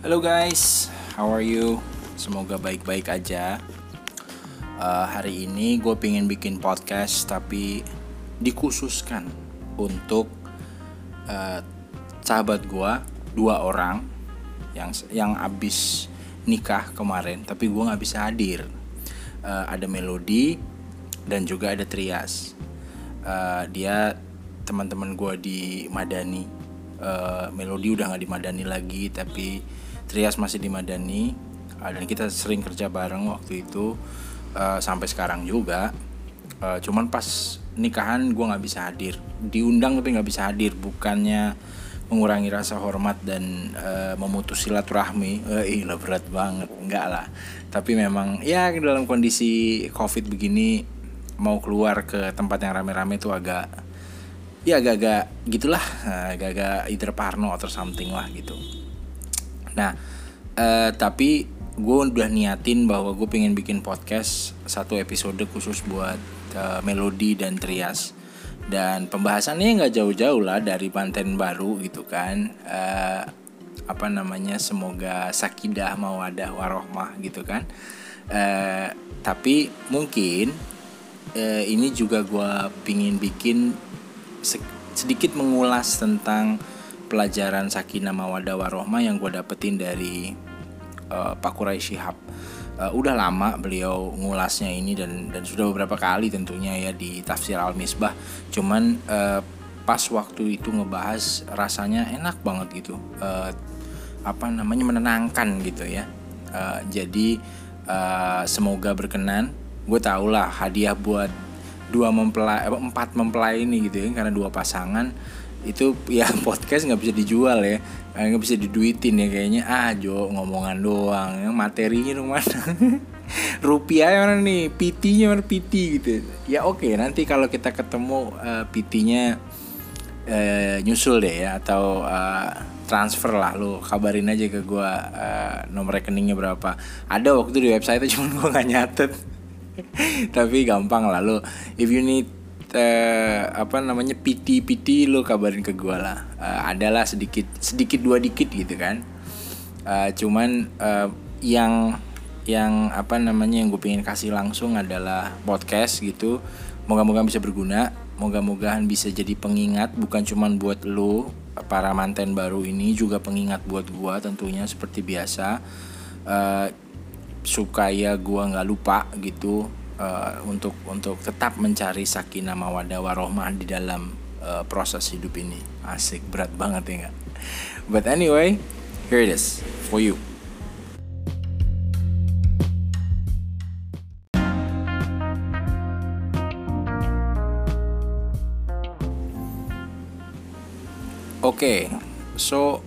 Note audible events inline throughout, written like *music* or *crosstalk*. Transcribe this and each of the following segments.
Halo guys, how are you? Semoga baik-baik aja. Uh, hari ini gue pengen bikin podcast tapi dikhususkan untuk uh, sahabat gue dua orang yang yang abis nikah kemarin tapi gue nggak bisa hadir. Uh, ada Melody dan juga ada Trias. Uh, dia teman-teman gue di Madani. Uh, Melody udah nggak di Madani lagi tapi Trias masih di Madani uh, dan kita sering kerja bareng waktu itu uh, sampai sekarang juga. Uh, cuman pas nikahan gue nggak bisa hadir. Diundang tapi nggak bisa hadir bukannya mengurangi rasa hormat dan uh, memutus silaturahmi. Uh, berat banget. Enggak lah. Tapi memang ya dalam kondisi covid begini mau keluar ke tempat yang rame-rame itu agak ya agak-agak gitulah. Agak-agak either parno atau something lah gitu Nah, uh, tapi gue udah niatin bahwa gue pengen bikin podcast satu episode khusus buat uh, Melody dan Trias. Dan pembahasannya nggak jauh-jauh lah dari Panten Baru gitu kan. Uh, apa namanya semoga sakidah mawadah warohmah gitu kan. Uh, tapi mungkin uh, ini juga gue pingin bikin sedikit mengulas tentang pelajaran sakinah mawadah warohmah yang gue dapetin dari uh, Pak Kurai Shihab. Uh, udah lama beliau ngulasnya ini dan dan sudah beberapa kali tentunya ya di tafsir al misbah cuman uh, pas waktu itu ngebahas rasanya enak banget gitu. Uh, apa namanya menenangkan gitu ya. Uh, jadi uh, semoga berkenan. Gue tau lah hadiah buat dua mempelai empat mempelai ini gitu ya karena dua pasangan itu ya *laughs* podcast nggak bisa dijual ya. Nggak bisa diduitin ya kayaknya. Ah Jo ngomongan doang. Yang materinya dong mana? *laughs* Rupiah mana nih? PT-nya mana? PT gitu. Ya oke. Okay, nanti kalau kita ketemu uh, PT-nya uh, nyusul deh ya atau uh, transfer lah. Lu kabarin aja ke gua uh, nomor rekeningnya berapa. Ada waktu di website *laughs* cuma gua nggak nyatet. Tapi gampang lah. Lu if you need uh, apa namanya piti piti lo kabarin ke gue lah. Uh, adalah sedikit sedikit dua dikit gitu kan. Uh, cuman uh, yang yang apa namanya yang gue pengen kasih langsung adalah podcast gitu. Moga-moga bisa berguna. Moga-mogahan bisa jadi pengingat bukan cuman buat lo para manten baru ini juga pengingat buat gue tentunya seperti biasa. Uh, supaya gue nggak lupa gitu uh, untuk untuk tetap mencari sakinah mawadah warohmah di dalam uh, proses hidup ini. Asik berat banget ya nggak but anyway here it is for you. Oke, okay, so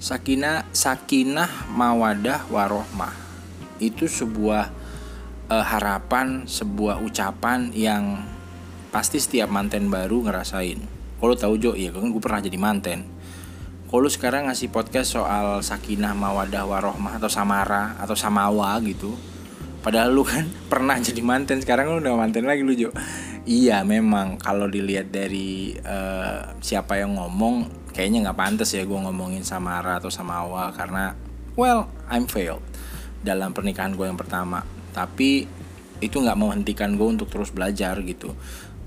sakinah sakinah mawadah warohmah itu sebuah uh, harapan sebuah ucapan yang pasti setiap manten baru ngerasain. Kalau tahu Jo ya kan gue pernah jadi manten. Kalau sekarang ngasih podcast soal sakinah mawadah warohmah atau samara atau samawa gitu padahal lu kan *laughs* pernah jadi manten sekarang lu udah manten lagi lu Jo. Iya memang kalau dilihat dari uh, siapa yang ngomong kayaknya nggak pantas ya gue ngomongin samara atau samawa karena well I'm failed dalam pernikahan gue yang pertama tapi itu nggak menghentikan gue untuk terus belajar gitu.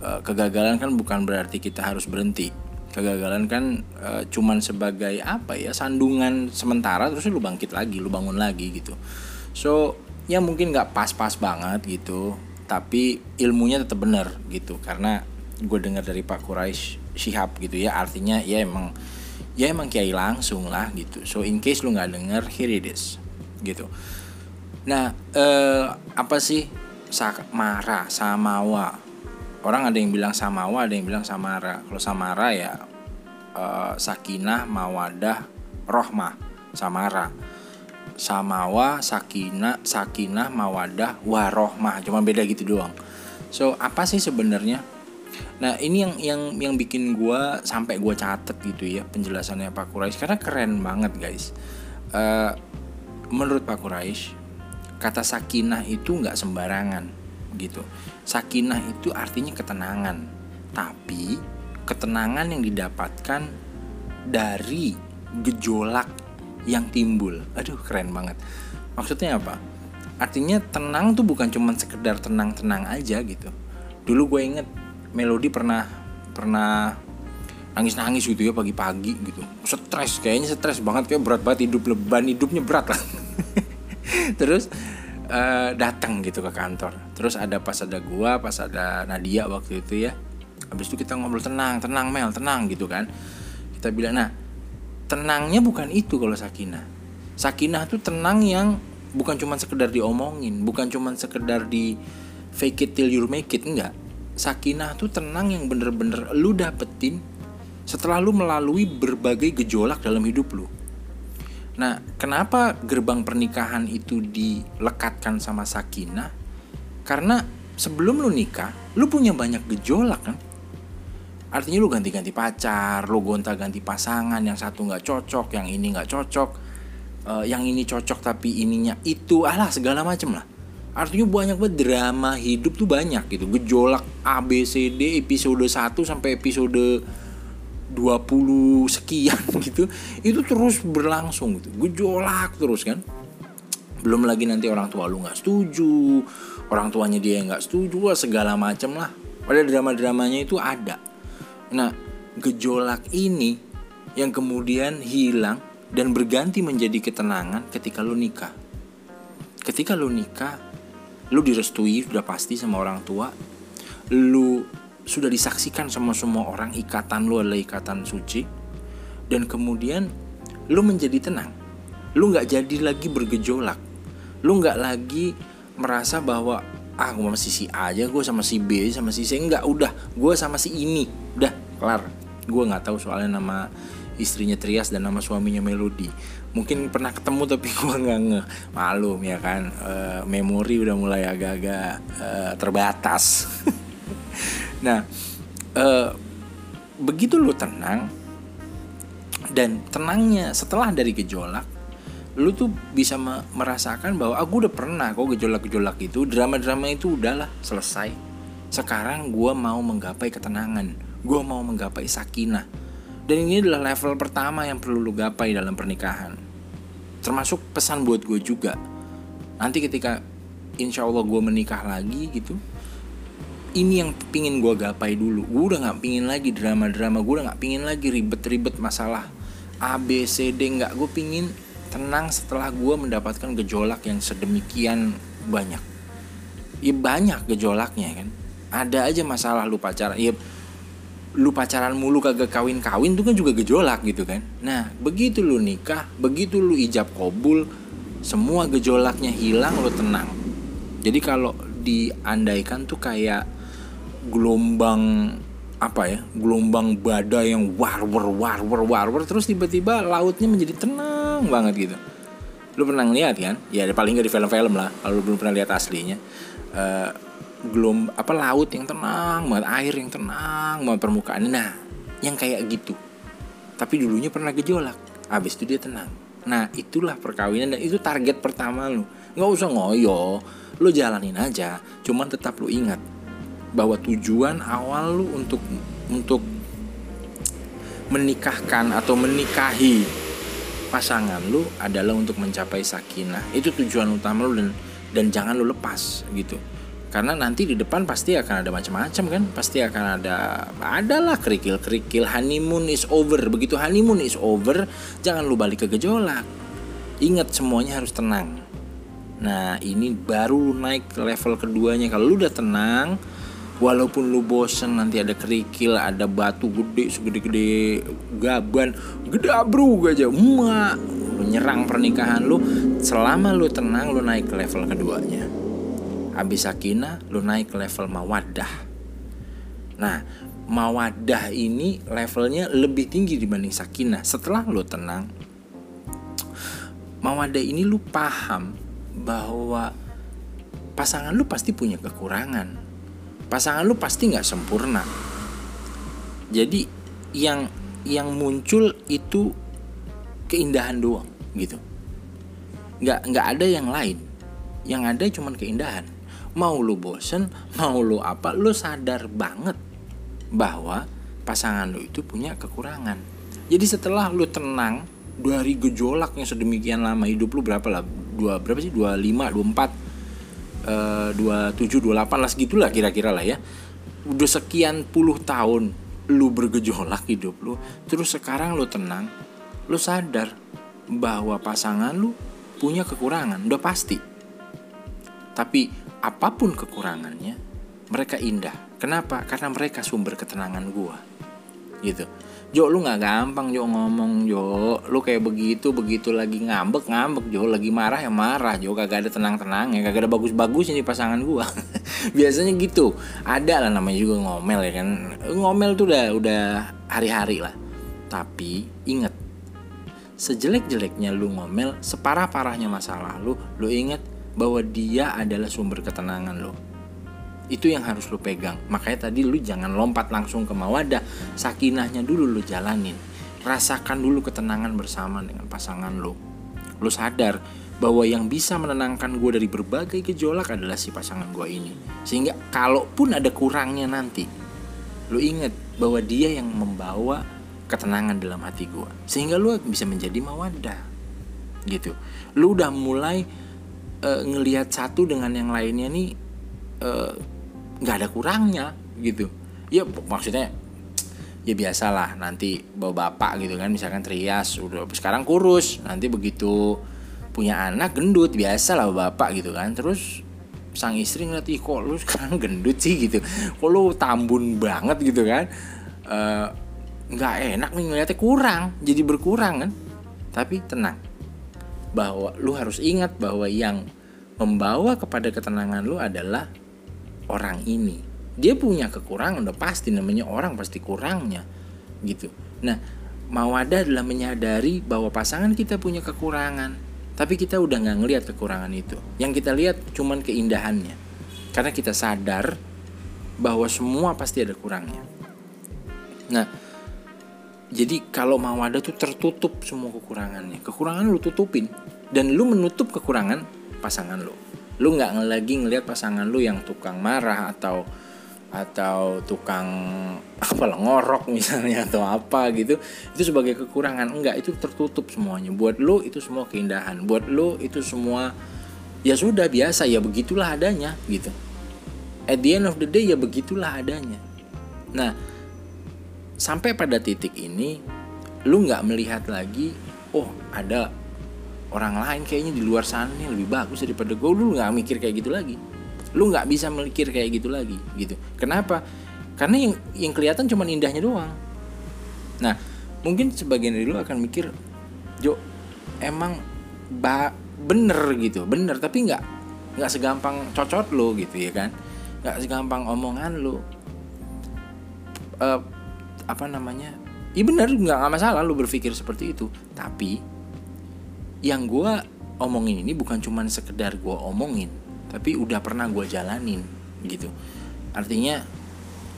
E, kegagalan kan bukan berarti kita harus berhenti. Kegagalan kan e, cuman sebagai apa ya sandungan sementara terus lu bangkit lagi lu bangun lagi gitu. So ya mungkin nggak pas-pas banget gitu tapi ilmunya tetap benar gitu. Karena gue dengar dari Pak Quraisy Shihab gitu ya artinya ya emang ya emang kiai langsung lah gitu. So in case lu nggak denger here it is gitu Nah, eh, apa sih Samara, Samawa? Orang ada yang bilang Samawa, ada yang bilang Samara. Kalau Samara ya eh, Sakinah, Mawadah, Rohmah, Samara. Samawa, Sakinah, Sakinah, Mawadah, Warohmah. Cuma beda gitu doang. So, apa sih sebenarnya? Nah, ini yang yang yang bikin gue sampai gue catet gitu ya penjelasannya Pak Quraisy karena keren banget guys. Uh, menurut Pak Quraisy kata sakinah itu nggak sembarangan gitu. Sakinah itu artinya ketenangan. Tapi ketenangan yang didapatkan dari gejolak yang timbul. Aduh keren banget. Maksudnya apa? Artinya tenang tuh bukan cuma sekedar tenang-tenang aja gitu. Dulu gue inget melodi pernah pernah nangis-nangis gitu ya pagi-pagi gitu. Stres kayaknya stres banget kayak berat banget hidup leban hidupnya berat lah *laughs* *laughs* terus uh, datang gitu ke kantor. Terus ada pas ada gua pas ada Nadia waktu itu ya. Habis itu kita ngobrol tenang tenang Mel tenang gitu kan. Kita bilang nah tenangnya bukan itu kalau sakinah. Sakinah tuh tenang yang bukan cuma sekedar diomongin bukan cuma sekedar di fake it till you make it enggak. Sakinah tuh tenang yang bener-bener lu dapetin setelah lu melalui berbagai gejolak dalam hidup lu. Nah, kenapa gerbang pernikahan itu dilekatkan sama sakinah? Karena sebelum lu nikah, lu punya banyak gejolak kan? Artinya lu ganti-ganti pacar, lu gonta-ganti pasangan, yang satu nggak cocok, yang ini nggak cocok, uh, yang ini cocok tapi ininya itu, alah segala macem lah. Artinya banyak banget drama hidup tuh banyak gitu, gejolak A B C D episode 1 sampai episode 20 sekian *laughs* gitu itu terus berlangsung gitu. Gejolak terus kan. Belum lagi nanti orang tua lu nggak setuju orang tuanya dia nggak setuju segala macem lah. Pada drama dramanya itu ada. Nah gejolak ini yang kemudian hilang dan berganti menjadi ketenangan ketika lu nikah. Ketika lu nikah lu direstui sudah pasti sama orang tua lu sudah disaksikan sama semua orang ikatan lu adalah ikatan suci. Dan kemudian lu menjadi tenang. Lu nggak jadi lagi bergejolak. Lu nggak lagi merasa bahwa ah gue sama si A aja gue sama si B sama si C. Nggak udah. Gue sama si ini. Udah kelar. Gue nggak tahu soalnya nama istrinya Trias dan nama suaminya Melody. Mungkin pernah ketemu tapi *laughs* gue nggak nge. Malum ya kan? E, memori udah mulai agak-agak e, terbatas *laughs* Nah, uh, begitu lu tenang dan tenangnya setelah dari gejolak, lu tuh bisa merasakan bahwa aku ah, udah pernah kok gejolak-gejolak itu, drama-drama itu udahlah selesai. Sekarang gue mau menggapai ketenangan, gue mau menggapai sakinah. Dan ini adalah level pertama yang perlu lu gapai dalam pernikahan. Termasuk pesan buat gue juga. Nanti ketika insya Allah gue menikah lagi gitu, ini yang pingin gue gapai dulu. Gue udah nggak pingin lagi drama-drama gue udah nggak pingin lagi ribet-ribet masalah A B C D nggak. Gue pingin tenang setelah gue mendapatkan gejolak yang sedemikian banyak. Ya banyak gejolaknya kan? Ada aja masalah lu pacaran ya lu pacaran mulu kagak kawin-kawin tuh kan juga gejolak gitu kan? Nah begitu lu nikah begitu lu ijab kobul semua gejolaknya hilang lu tenang. Jadi kalau diandaikan tuh kayak gelombang apa ya gelombang badai yang war war war war war terus tiba-tiba lautnya menjadi tenang banget gitu. Lu pernah ngeliat kan? Ya paling nggak di film-film lah kalau lu belum pernah lihat aslinya. Uh, gelom apa laut yang tenang banget air yang tenang banget permukaan nah yang kayak gitu. Tapi dulunya pernah gejolak habis itu dia tenang. Nah itulah perkawinan dan itu target pertama lu. Nggak usah ngoyo lu jalanin aja. Cuman tetap lu ingat bahwa tujuan awal lu untuk untuk menikahkan atau menikahi pasangan lu adalah untuk mencapai sakinah. Itu tujuan utama lu dan dan jangan lu lepas gitu. Karena nanti di depan pasti akan ada macam-macam kan? Pasti akan ada adalah kerikil kerikil honeymoon is over. Begitu honeymoon is over jangan lu balik ke gejolak. Ingat semuanya harus tenang. Nah ini baru naik level keduanya. Kalau lu udah tenang walaupun lu bosen nanti ada kerikil ada batu gede segede-gede gaban. Gede abrug aja emak lu nyerang pernikahan lu. Selama lu tenang lu naik ke level keduanya. Habis sakinah lu naik ke level mawadah. Nah mawadah ini levelnya lebih tinggi dibanding sakinah setelah lu tenang mawadah ini lu paham bahwa pasangan lu pasti punya kekurangan pasangan lu pasti nggak sempurna. Jadi yang yang muncul itu keindahan doang gitu. Nggak nggak ada yang lain. Yang ada cuma keindahan. Mau lu bosen mau lu apa lu sadar banget bahwa pasangan lu itu punya kekurangan. Jadi setelah lu tenang dari gejolak yang sedemikian lama hidup lu berapa lah? Dua berapa sih? 25 24 tujuh dua delapan lah segitulah kira-kira lah ya. Udah sekian puluh tahun lu bergejolak hidup lu terus sekarang lu tenang lu sadar bahwa pasangan lu punya kekurangan udah pasti. Tapi apa pun kekurangannya mereka indah. Kenapa? Karena mereka sumber ketenangan gua. Gitu Jo lu nggak gampang Jo ngomong Jo. Lu kayak begitu begitu lagi ngambek ngambek Jo. Lagi marah ya marah Jo. Kagak ada tenang tenang ya. Kagak ada bagus bagus ini pasangan gua. *laughs* Biasanya gitu. Ada lah namanya juga ngomel ya kan. Ngomel tuh udah udah hari-hari lah. Tapi inget sejelek-jeleknya lu ngomel separah-parahnya masalah lu lu inget bahwa dia adalah sumber ketenangan lu itu yang harus lu pegang. Makanya tadi lu jangan lompat langsung ke mawadah. Sakinahnya dulu lu jalanin. Rasakan dulu ketenangan bersama dengan pasangan lu. Lu sadar bahwa yang bisa menenangkan gue dari berbagai gejolak adalah si pasangan gue ini. Sehingga kalaupun ada kurangnya nanti lu inget bahwa dia yang membawa ketenangan dalam hati gue sehingga lu bisa menjadi mawadah. Gitu. Lu udah mulai uh, ngelihat satu dengan yang lainnya nih uh, nggak ada kurangnya gitu. Ya maksudnya *tsk* ya biasalah nanti bawa bapak gitu kan misalkan trias udah sekarang kurus nanti begitu punya anak gendut biasa lah bapak gitu kan. Terus sang istri ngeliat ih kok lu sekarang gendut sih? gitu. Kok lu tambun banget? gitu kan. Nggak uh, enak nih ngeliatnya kurang jadi berkurang kan. Tapi tenang bahwa lu harus ingat bahwa yang membawa kepada ketenangan lu adalah orang ini. Dia punya kekurangan udah pasti namanya orang pasti kurangnya gitu. Nah mawadah adalah menyadari bahwa pasangan kita punya kekurangan tapi kita udah nggak ngelihat kekurangan itu. Yang kita lihat cuman keindahannya. Karena kita sadar bahwa semua pasti ada kurangnya. Nah jadi kalau mawadah tuh tertutup semua kekurangannya. Kekurangan lu tutupin dan lu menutup kekurangan pasangan lu lu nggak lagi ngelihat pasangan lu yang tukang marah atau atau tukang *laughs* apa lah ngorok misalnya atau apa gitu itu sebagai kekurangan. Enggak itu tertutup semuanya. Buat lu itu semua keindahan. Buat lu itu semua ya sudah biasa. Ya begitulah adanya gitu. At the end of the day ya begitulah adanya. Nah sampai pada titik ini lu nggak melihat lagi oh ada orang lain kayaknya di luar sana nih lebih bagus daripada gue lu nggak mikir kayak gitu lagi. Lu nggak bisa mikir kayak gitu lagi gitu. Kenapa? Karena yang yang kelihatan cuma indahnya doang. Nah mungkin sebagian dari lu akan mikir Jo emang ba bener gitu bener. Tapi nggak nggak segampang cocot lo gitu ya kan? Nggak segampang omongan lo uh, apa namanya? Iya bener nggak masalah lu berpikir seperti itu. Tapi yang gue omongin ini bukan cuman sekedar gue omongin tapi udah pernah gue jalanin gitu. Artinya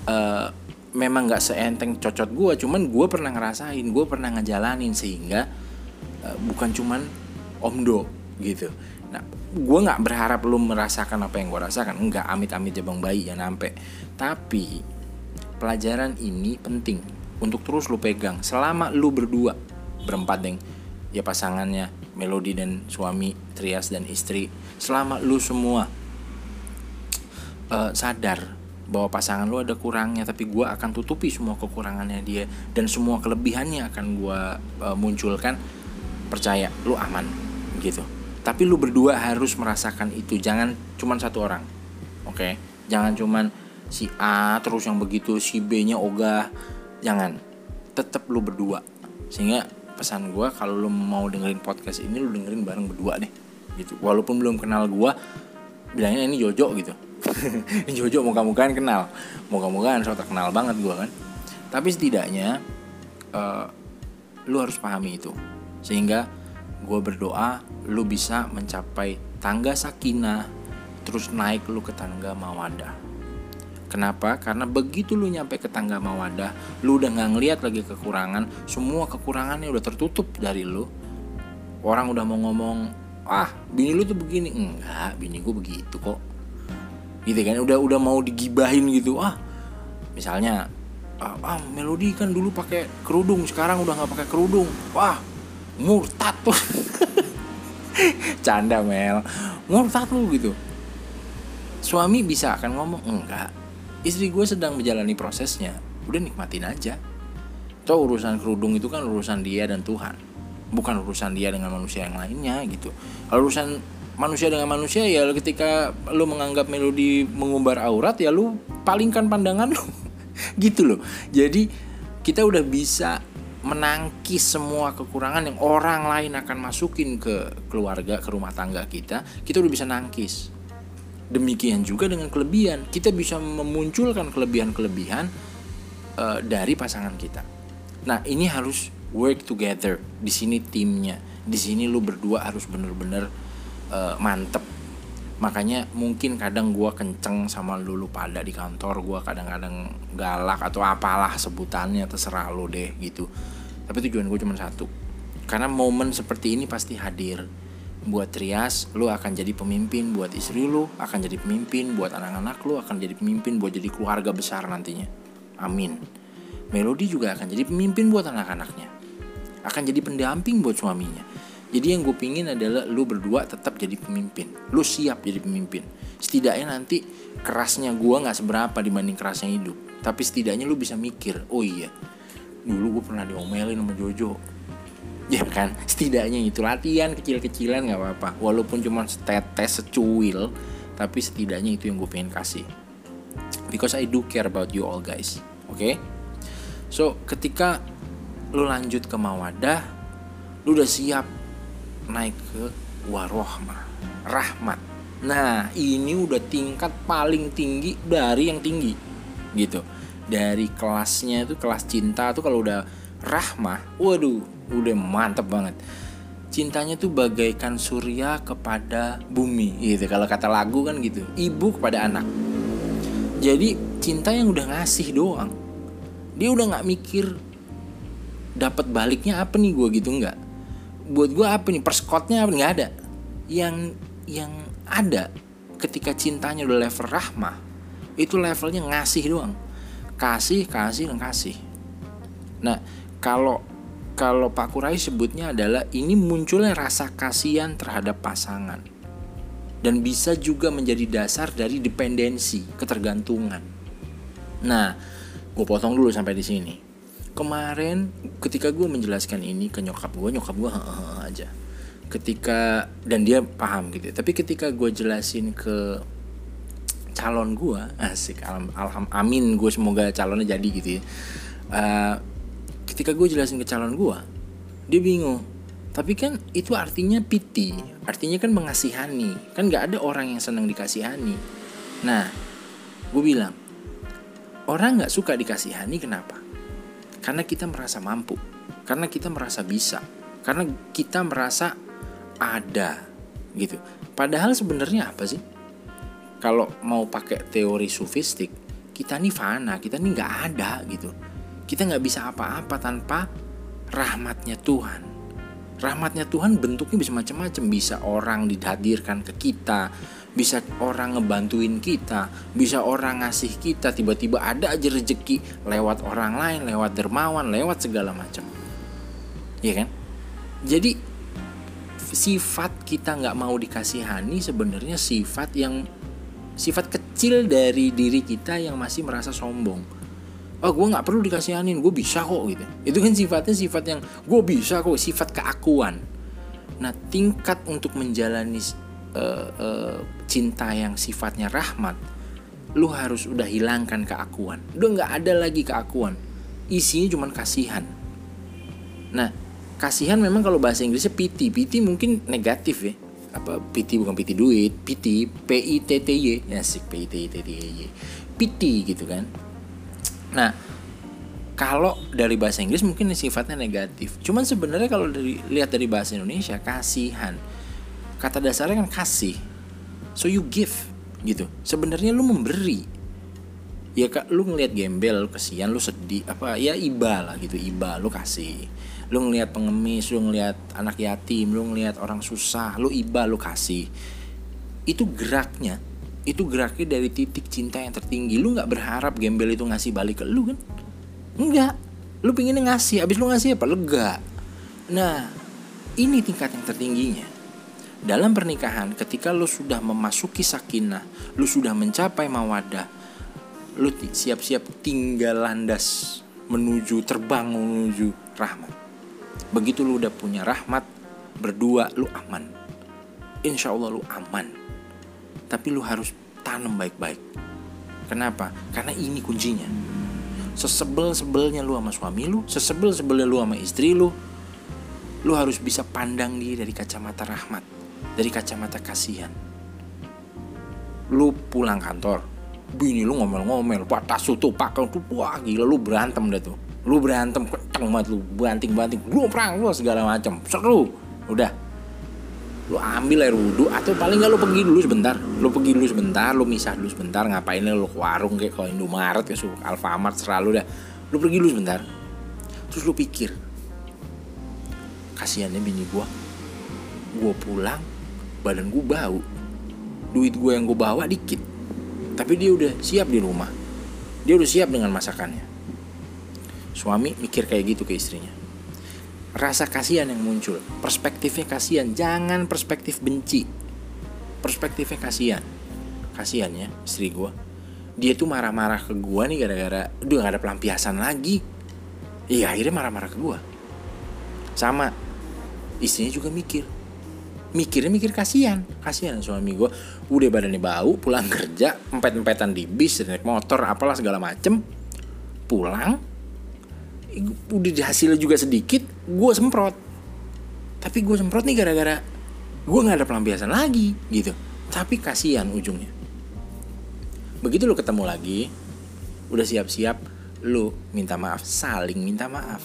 uh, memang nggak seenteng cocot gue cuman gue pernah ngerasain gue pernah ngejalanin sehingga uh, bukan cuman omdo gitu. Nah gue nggak berharap lu merasakan apa yang gue rasakan. Enggak amit-amit jabang bayi ya nampe tapi pelajaran ini penting untuk terus lu pegang. Selama lu berdua berempat deng ya pasangannya Melodi dan suami Trias dan istri selama lu semua uh, sadar bahwa pasangan lu ada kurangnya tapi gue akan tutupi semua kekurangannya dia dan semua kelebihannya akan gue uh, munculkan percaya lu aman gitu tapi lu berdua harus merasakan itu jangan cuman satu orang oke okay? jangan cuman si A terus yang begitu si B nya ogah jangan tetap lu berdua sehingga pesan gue kalau lo mau dengerin podcast ini lo dengerin bareng berdua deh gitu. Walaupun belum kenal gue bilangnya ini Jojo gitu. Ini *laughs* Jojo muka-mukaan kenal. Muka-mukaan soal kenal banget gue kan. Tapi setidaknya uh, lu harus pahami itu. Sehingga gue berdoa lu bisa mencapai tangga sakinah terus naik lu ke tangga mawadah Kenapa? Karena begitu lu nyampe ke tangga mawadah, lu udah nggak ngeliat lagi kekurangan, semua kekurangannya udah tertutup dari lu. Orang udah mau ngomong, ah bini lu tuh begini, enggak, bini gue begitu kok. Gitu kan? Udah udah mau digibahin gitu, ah misalnya ah, ah melodi kan dulu pakai kerudung, sekarang udah nggak pakai kerudung, wah murtad tuh *laughs* canda Mel murtad lu gitu suami bisa akan ngomong enggak istri gue sedang menjalani prosesnya. Udah nikmatin aja. Toh urusan kerudung itu kan urusan dia dan Tuhan. Bukan urusan dia dengan manusia yang lainnya gitu. Kalau urusan manusia dengan manusia ya ketika lu menganggap melodi mengumbar aurat ya lu palingkan pandangan lu. *laughs* Gitu loh. Jadi kita udah bisa menangkis semua kekurangan yang orang lain akan masukin ke keluarga ke rumah tangga kita kita udah bisa nangkis demikian juga dengan kelebihan. Kita bisa memunculkan kelebihan-kelebihan uh, dari pasangan kita. Nah ini harus work together. Di sini timnya. Di sini lu berdua harus bener-bener uh, mantep. Makanya mungkin kadang gue kenceng sama lu, lu pada di kantor gue kadang-kadang galak atau apalah sebutannya terserah lu deh gitu. Tapi tujuan gue cuma satu. Karena momen seperti ini pasti hadir buat Trias lu akan jadi pemimpin. Buat istri lu akan jadi pemimpin. Buat anak-anak lu akan jadi pemimpin. Buat jadi keluarga besar nantinya. Amin. Melodi juga akan jadi pemimpin buat anak-anaknya. Akan jadi pendamping buat suaminya. Jadi yang gue pingin adalah lu berdua tetap jadi pemimpin. Lu siap jadi pemimpin. Setidaknya nanti kerasnya gue nggak seberapa dibanding kerasnya hidup. Tapi setidaknya lu bisa mikir oh iya dulu gue pernah diomelin sama Jojo ya kan? Setidaknya itu. Latihan kecil-kecilan nggak apa-apa. Walaupun cuma setetes secuil tapi setidaknya itu yang gue pengen kasih. Because I do care about you all guys. Oke? Okay? so ketika lu lanjut ke mawadah lu udah siap naik ke warohmah rahmat. Nah ini udah tingkat paling tinggi dari yang tinggi gitu. Dari kelasnya itu kelas cinta tuh kalau udah rahmah waduh udah mantep banget. Cintanya tuh bagaikan surya kepada bumi gitu. Kalau kata lagu kan gitu ibu kepada anak. Jadi cinta yang udah ngasih doang dia udah nggak mikir dapat baliknya apa nih gue gitu nggak. Buat gue apa nih perskotnya apa nggak ada. Yang yang ada ketika cintanya udah level rahmah itu levelnya ngasih doang. Kasih kasih dan kasih. Nah kalau kalau Pak Kurai sebutnya adalah ini munculnya rasa kasihan terhadap pasangan. Dan bisa juga menjadi dasar dari dependensi ketergantungan. Nah gue potong dulu sampai di sini. Kemarin ketika gue menjelaskan ini ke nyokap gue nyokap gue aja. Ketika dan dia paham gitu tapi ketika gue jelasin ke calon gue asik alham, alham amin gue semoga calonnya jadi gitu ya. Uh, ketika gue jelasin ke calon gue dia bingung. Tapi kan itu artinya piti artinya kan mengasihani. Kan nggak ada orang yang senang dikasihani. Nah gue bilang orang nggak suka dikasihani kenapa? Karena kita merasa mampu karena kita merasa bisa karena kita merasa ada gitu. Padahal sebenarnya apa sih? Kalau mau pakai teori sufistik kita nih fana kita nih nggak ada gitu kita nggak bisa apa-apa tanpa rahmatnya Tuhan. Rahmatnya Tuhan bentuknya bisa macam-macam. Bisa orang dihadirkan ke kita bisa orang ngebantuin kita bisa orang ngasih kita. Tiba-tiba ada aja rezeki lewat orang lain lewat dermawan lewat segala macam. Ya kan? Jadi sifat kita nggak mau dikasihani sebenarnya sifat yang sifat kecil dari diri kita yang masih merasa sombong oh gue nggak perlu dikasihanin gue bisa kok gitu. Itu kan sifatnya sifat yang gue bisa kok sifat keakuan. Nah tingkat untuk menjalani uh, uh, cinta yang sifatnya rahmat lu harus udah hilangkan keakuan. Udah nggak ada lagi keakuan. Isinya cuma kasihan. Nah kasihan memang kalau bahasa Inggrisnya piti piti mungkin negatif ya. Apa PT bukan PT duit PT P I T T Y. Ya sih P I T T Y. PT gitu kan nah kalau dari bahasa Inggris mungkin sifatnya negatif. Cuman sebenarnya kalau dari lihat dari bahasa Indonesia kasihan. Kata dasarnya kan kasih. So you give gitu. Sebenarnya lu memberi. Ya kak lu ngelihat gembel lu kesian lu sedih apa ya iba lah gitu iba lu kasih. Lu ngelihat pengemis lu ngelihat anak yatim lu ngelihat orang susah lu iba lu kasih. Itu geraknya itu geraknya dari titik cinta yang tertinggi. Lu nggak berharap gembel itu ngasih balik ke lu kan? Enggak lu pengennya ngasih. Abis lu ngasih apa? Lega. Nah ini tingkat yang tertingginya. Dalam pernikahan ketika lu sudah memasuki sakinah lu sudah mencapai mawadah lu siap-siap tinggal landas menuju terbang menuju rahmat. Begitu lu udah punya rahmat berdua lu aman. Insya Allah lu aman tapi lu harus tanam baik-baik. Kenapa? Karena ini kuncinya. Sesebel-sebelnya lu sama suami lu sesebel-sebelnya lu sama istri lu lu harus bisa pandang dia dari kacamata rahmat dari kacamata kasihan. Lu pulang kantor bini lu ngomel-ngomel pak tas tuh pak tuh wah gila lu berantem dah tuh. Lu berantem kenceng banget lu banting banting lu perang lu segala macam seru. Udah lu ambil air wudhu atau paling nggak lu pergi dulu sebentar. Lu pergi dulu sebentar lu misah dulu sebentar ngapain lu ke warung kayak kalau Indomaret ke Alfamart selalu dah. Lu pergi dulu sebentar. Terus lu pikir kasihannya bini gua. Gua pulang badan gua bau. Duit gua yang gua bawa dikit. Tapi dia udah siap di rumah. Dia udah siap dengan masakannya. Suami mikir kayak gitu ke istrinya rasa kasihan yang muncul. Perspektifnya kasihan. Jangan perspektif benci. Perspektifnya kasihan. Kasihan ya istri gue dia tuh marah-marah ke gue nih gara-gara udah gak ada pelampiasan lagi. Iya akhirnya marah-marah ke gue sama istrinya juga mikir. Mikirnya mikir kasihan. Kasihan suami gue udah badannya bau pulang kerja empet-empetan di bis naik motor apalah segala macem. Pulang udah hasilnya juga sedikit gue semprot. Tapi gue semprot nih gara-gara gue nggak ada pelampiasan lagi gitu. Tapi kasihan ujungnya. Begitu lo ketemu lagi udah siap-siap lo minta maaf saling minta maaf.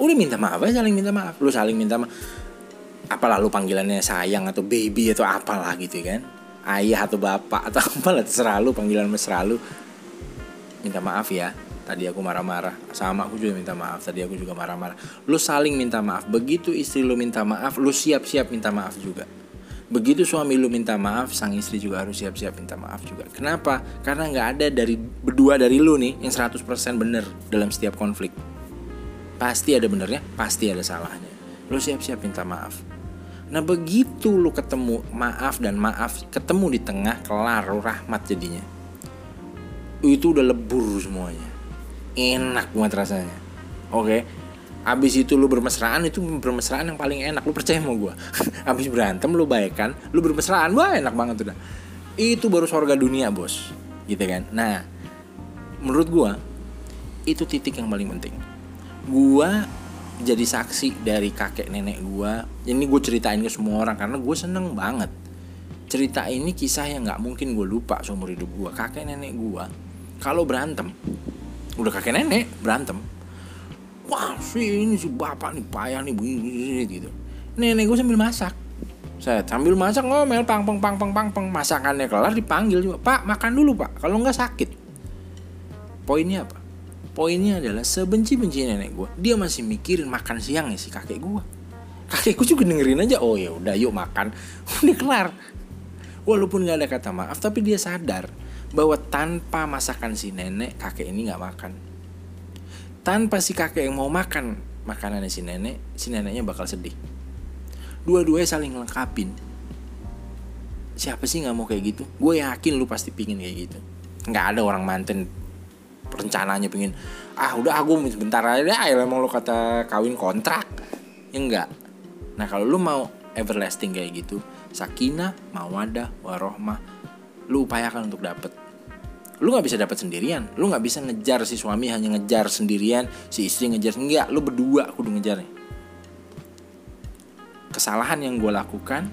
Udah minta maaf aja saling minta maaf. Lo saling minta maaf apalah lu panggilannya sayang atau baby atau apalah gitu kan? Ayah atau bapak atau *laughs* apalah terserah lu panggilan mesra lu. Minta maaf ya tadi aku marah-marah. Sama aku juga minta maaf. Tadi aku juga marah-marah. Lu saling minta maaf. Begitu istri lu minta maaf lu siap-siap minta maaf juga. Begitu suami lu minta maaf sang istri juga harus siap-siap minta maaf juga. Kenapa? Karena nggak ada dari berdua dari lu nih yang 100% bener dalam setiap konflik. Pasti ada benernya pasti ada salahnya. Lu siap-siap minta maaf. Nah begitu lu ketemu maaf dan maaf ketemu di tengah kelar rahmat jadinya. Itu udah lebur semuanya enak banget rasanya. Oke okay? Abis itu lu bermesraan itu bermesraan yang paling enak. Lu percaya sama gue *laughs* Abis berantem lu baik kan? Lu bermesraan wah enak banget udah. Itu baru surga dunia bos. Gitu kan? Nah menurut gue Itu titik yang paling penting. Gue jadi saksi dari kakek nenek gue Ini gue ceritain ke semua orang Karena gue seneng banget. Cerita ini kisah yang gak mungkin gue lupa seumur hidup gue Kakek nenek gue Kalau berantem udah kakek nenek berantem. Wah si ini si bapak nih payah nih begini gitu. Nenek gue sambil masak. Saya sambil masak ngomel pang pang pang pang pang pang. Masakannya kelar dipanggil juga. Pak makan dulu pak. Kalau nggak sakit. Poinnya apa? Poinnya adalah sebenci benci nenek gue dia masih mikirin makan siang ya si kakek gue kakekku juga dengerin aja oh ya udah yuk makan. *laughs* Udah kelar. Walaupun nggak ada kata maaf tapi dia sadar bahwa tanpa masakan si nenek kakek ini nggak makan. Tanpa si kakek yang mau makan makanan si nenek si neneknya bakal sedih. Dua-duanya saling lengkapin. Siapa sih nggak mau kayak gitu? Gue yakin lu pasti pingin kayak gitu. Nggak ada orang manten rencananya pingin ah udah aku sebentar aja deh emang lu kata kawin kontrak. Ya enggak. Nah kalau lu mau everlasting kayak gitu sakinah mawadah warohmah lu upayakan untuk dapet lu nggak bisa dapat sendirian. Lu nggak bisa ngejar si suami hanya ngejar sendirian si istri ngejar. Enggak lu berdua kudu ngejarnya. Kesalahan yang gue lakukan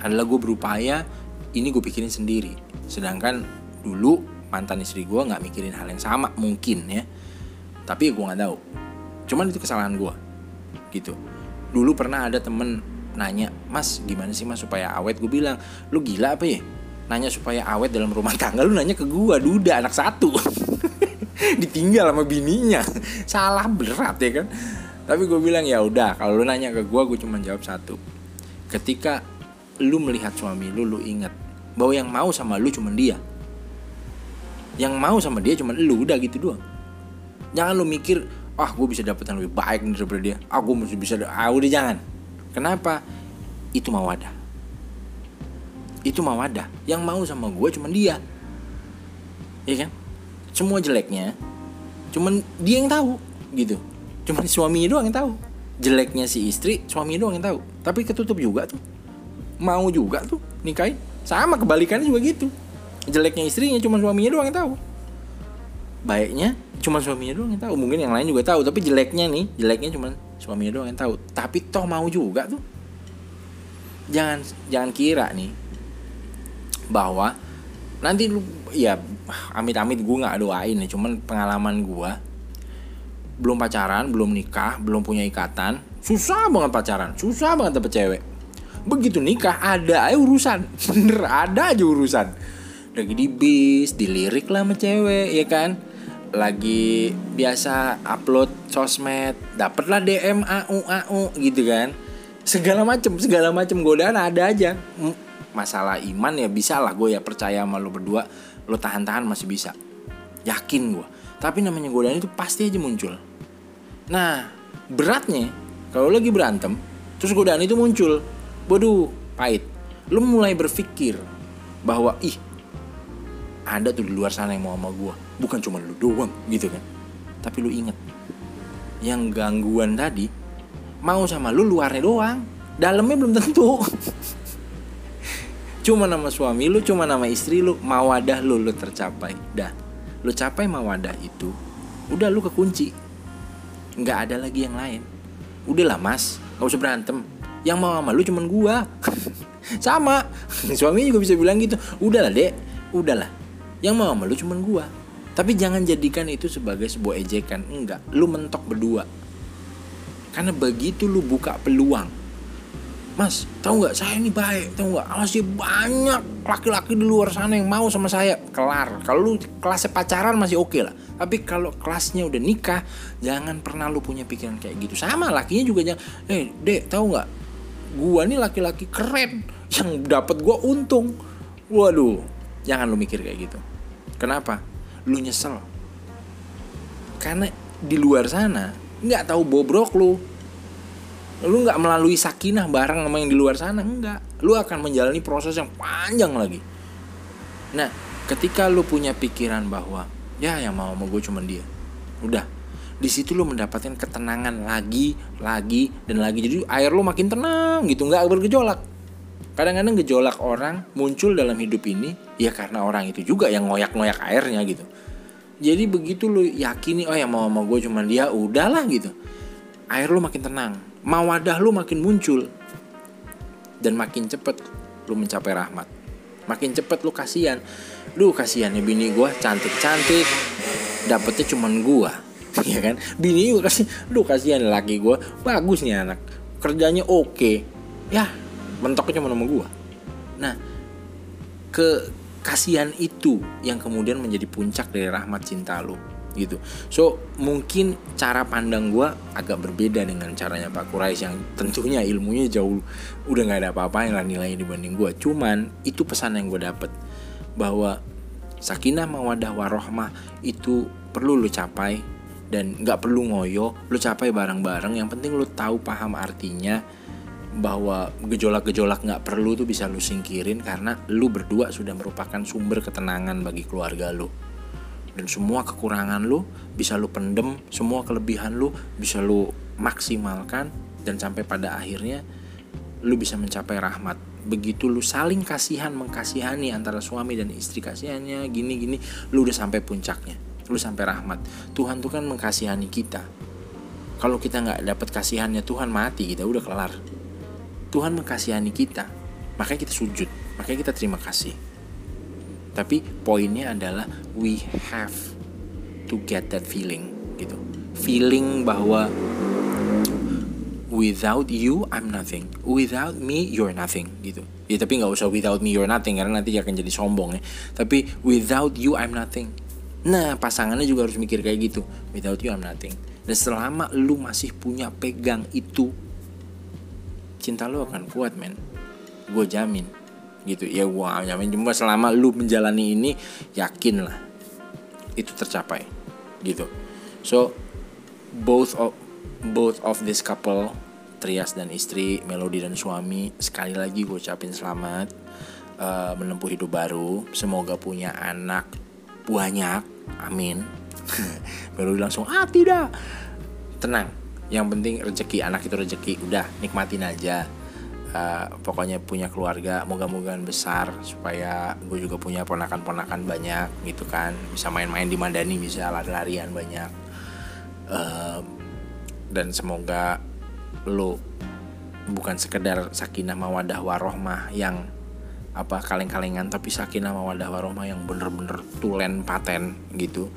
adalah gue berupaya ini gue pikirin sendiri. Sedangkan dulu mantan istri gue nggak mikirin hal yang sama mungkin ya. Tapi gue nggak tahu. Cuman itu kesalahan gue gitu. Dulu pernah ada temen nanya mas gimana sih mas supaya awet? Gue bilang lu gila apa ya nanya supaya awet dalam rumah tangga lu nanya ke gua duda anak satu. *laughs* Ditinggal sama bininya. Salah berat ya kan? Tapi gue bilang ya udah kalau lu nanya ke gua gue cuma jawab satu. Ketika lu melihat suami lu lu ingat bahwa yang mau sama lu cuma dia. Yang mau sama dia cuma lu udah gitu doang. Jangan lu mikir ah gue bisa dapet yang lebih baik daripada dia. Ah gue mesti bisa ah udah jangan. Kenapa? Itu mawadah itu mawadah yang mau sama gue cuma dia. Ya kan? Semua jeleknya cuman dia yang tahu gitu. Cuman suaminya doang yang tahu. Jeleknya si istri suaminya doang yang tahu. Tapi ketutup juga tuh. Mau juga tuh nikahin. Sama kebalikannya juga gitu. Jeleknya istrinya cuma suaminya doang yang tahu. Baiknya cuma suaminya doang yang tahu. Mungkin yang lain juga tahu tapi jeleknya nih jeleknya cuma suaminya doang yang tahu. Tapi toh mau juga tuh. Jangan jangan kira nih bahwa nanti lu ya amit-amit gue nggak doain ya cuman pengalaman gue belum pacaran belum nikah belum punya ikatan susah banget pacaran susah banget dapet cewek. Begitu nikah ada aja urusan *laughs* bener ada aja urusan. Lagi di bis dilirik lah sama cewek ya kan? Lagi biasa upload sosmed dapatlah DM AU AU gitu kan? Segala macem segala macem godaan ada aja masalah iman ya bisa lah gue ya percaya sama lo berdua lo tahan-tahan masih bisa. Yakin gue tapi namanya godaan itu pasti aja muncul. Nah beratnya kalau lagi berantem terus godaan itu muncul waduh pahit. Lo mulai berpikir bahwa ih ada tuh di luar sana yang mau sama gue bukan cuma lu doang gitu kan. Tapi lu inget yang gangguan tadi mau sama lu luarnya doang. Dalamnya belum tentu *laughs* cuma nama suami lu cuma nama istri lu mawadah lu lu tercapai. Dah lu capai mawadah itu udah lu kekunci. Nggak ada lagi yang lain. Udahlah mas. Nggak usah berantem. Yang mau sama lu cuman gua. *laughs* Sama. *laughs* Suami juga bisa bilang gitu. Udahlah dek. Udahlah yang mau sama lu cuman gua. Tapi jangan jadikan itu sebagai sebuah ejekan. Enggak lu mentok berdua. Karena begitu lu buka peluang Mas, tahu nggak saya ini baik, tahu nggak? Masih banyak laki-laki di luar sana yang mau sama saya. Kelar. Kalau lu kelasnya pacaran masih oke okay lah. Tapi kalau kelasnya udah nikah, jangan pernah lu punya pikiran kayak gitu. Sama lakinya juga jangan. Eh, dek, tahu nggak? Gua nih laki-laki keren yang dapat gua untung. Waduh, jangan lu mikir kayak gitu. Kenapa? Lu nyesel. Karena di luar sana nggak tahu bobrok lu lu nggak melalui sakinah bareng sama yang di luar sana enggak. Lu akan menjalani proses yang panjang lagi. Nah ketika lu punya pikiran bahwa ya yang mau sama gue cuma dia. Udah. Di situ lu mendapatkan ketenangan lagi lagi dan lagi. Jadi air lu makin tenang gitu nggak bergejolak. Kadang-kadang gejolak orang muncul dalam hidup ini ya karena orang itu juga yang ngoyak-ngoyak airnya gitu. Jadi begitu lu yakini oh yang mau sama gue cuma dia udahlah gitu. Air lu makin tenang mawadah lu makin muncul dan makin cepet lu mencapai rahmat. Makin cepet lu kasihan. Lu kasihan ya bini gue cantik cantik dapetnya cuman gue *laughs* ya kan? Bini gue kasih lu kasihan laki gue bagus nih anak. Kerjanya oke. Ya mentoknya cuma sama gue nah ke kasihan itu yang kemudian menjadi puncak dari rahmat cinta lu gitu. So mungkin cara pandang gue agak berbeda dengan caranya Pak Kurais yang tentunya ilmunya jauh udah nggak ada apa-apa yang nilainya dibanding gue. Cuman itu pesan yang gue dapet bahwa sakinah mawadah warohmah itu perlu lo capai dan nggak perlu ngoyo lo capai bareng-bareng yang penting lo tahu paham artinya bahwa gejolak-gejolak nggak perlu tuh bisa lu singkirin karena lu berdua sudah merupakan sumber ketenangan bagi keluarga lu dan semua kekurangan lu bisa lu pendem semua kelebihan lu bisa lu maksimalkan dan sampai pada akhirnya lu bisa mencapai rahmat. Begitu lu saling kasihan mengkasihani antara suami dan istri kasihannya gini gini lu udah sampai puncaknya. Lu sampai rahmat. Tuhan tuh kan mengkasihani kita. Kalau kita nggak dapat kasihannya Tuhan mati kita udah kelar. Tuhan mengkasihani kita. Makanya kita sujud. Makanya kita terima kasih tapi poinnya adalah we have to get that feeling gitu. Feeling bahwa without you I'm nothing. Without me you're nothing gitu. Ya tapi nggak usah without me you're nothing karena nanti akan jadi sombong ya. Tapi without you I'm nothing. Nah pasangannya juga harus mikir kayak gitu. Without you I'm nothing. Dan selama lu masih punya pegang itu cinta lu akan kuat men. Gue jamin gitu. Ya gua nyamin cuma selama lu menjalani ini yakin lah itu tercapai gitu. So both of both of this couple Trias dan istri Melody dan suami sekali lagi gue ucapin selamat uh, menempuh hidup baru. Semoga punya anak banyak. Amin. *laughs* Melody langsung ah tidak. Tenang. Yang penting rezeki anak itu rezeki udah nikmatin aja uh, pokoknya punya keluarga moga-mogaan besar supaya gue juga punya ponakan-ponakan banyak gitu kan. Bisa main-main di Mandani bisa lari-larian banyak. Uh, dan semoga lo bukan sekedar sakinah mawadah warohmah yang apa kaleng-kalengan tapi sakinah mawadah warohmah yang bener-bener tulen paten gitu.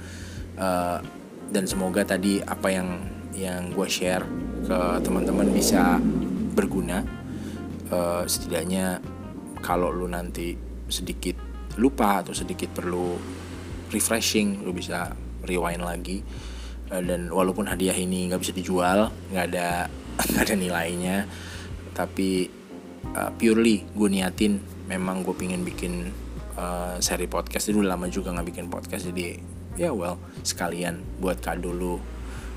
Uh, dan semoga tadi apa yang yang gue share ke teman-teman bisa berguna uh, setidaknya kalau lu nanti sedikit lupa atau sedikit perlu refreshing lu bisa rewind lagi. Uh, dan walaupun hadiah ini nggak bisa dijual nggak ada *laughs* nggak ada nilainya tapi uh, purely gue niatin memang gue pingin bikin uh, seri podcast. Itu lama juga nggak bikin podcast jadi ya well sekalian buat kado lu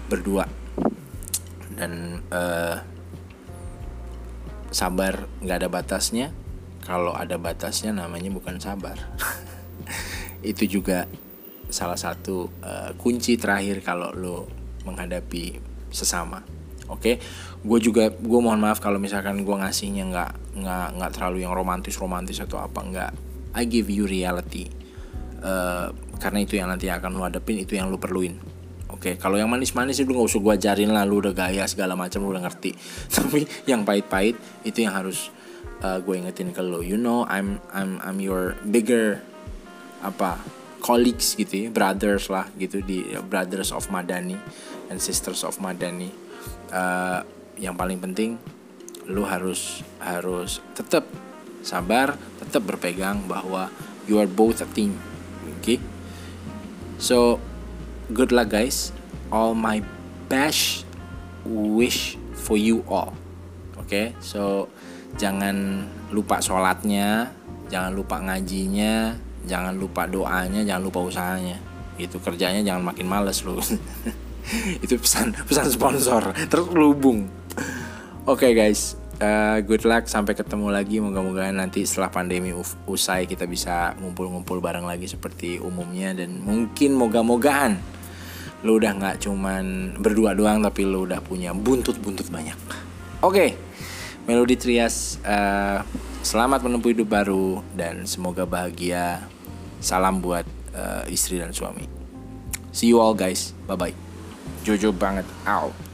berdua. Dan uh, sabar nggak ada batasnya. Kalau ada batasnya namanya bukan sabar. *laughs* Itu juga salah satu uh, kunci terakhir kalau lo menghadapi sesama. Oke? Okay? gue juga gue mohon maaf kalau misalkan gue ngasihnya nggak nggak nggak terlalu yang romantis romantis atau apa nggak. I give you reality. Uh, karena itu yang nanti akan lo hadapin itu yang lo perluin Oke, kalau yang manis-manis itu nggak usah gue ajarin lah, lu udah gaya segala macam, lu udah ngerti. *laughs* Tapi yang pahit-pahit itu yang harus uh, gue ingetin ke lo. You know, I'm I'm I'm your bigger apa colleagues gitu ya, brothers lah gitu di brothers of Madani and sisters of Madani uh, yang paling penting lu harus harus tetap sabar tetap berpegang bahwa you are both a team oke okay? so good luck guys all my best wish for you all. Oke okay? so jangan lupa sholatnya jangan lupa ngajinya jangan lupa doanya jangan lupa usahanya. Itu kerjanya jangan makin males lu. *laughs* Itu pesan pesan sponsor. Terlubung oke okay, guys. Uh, good luck. Sampai ketemu lagi. Moga-moga nanti setelah pandemi usai kita bisa ngumpul-ngumpul bareng lagi seperti umumnya. Dan mungkin moga-mogaan lo udah nggak cuman berdua doang tapi lo udah punya buntut-buntut banyak. Oke okay. Melodi Trias uh, selamat menempuh hidup baru dan semoga bahagia. Salam buat uh, istri dan suami. See you all guys. Bye bye Jojo banget. Out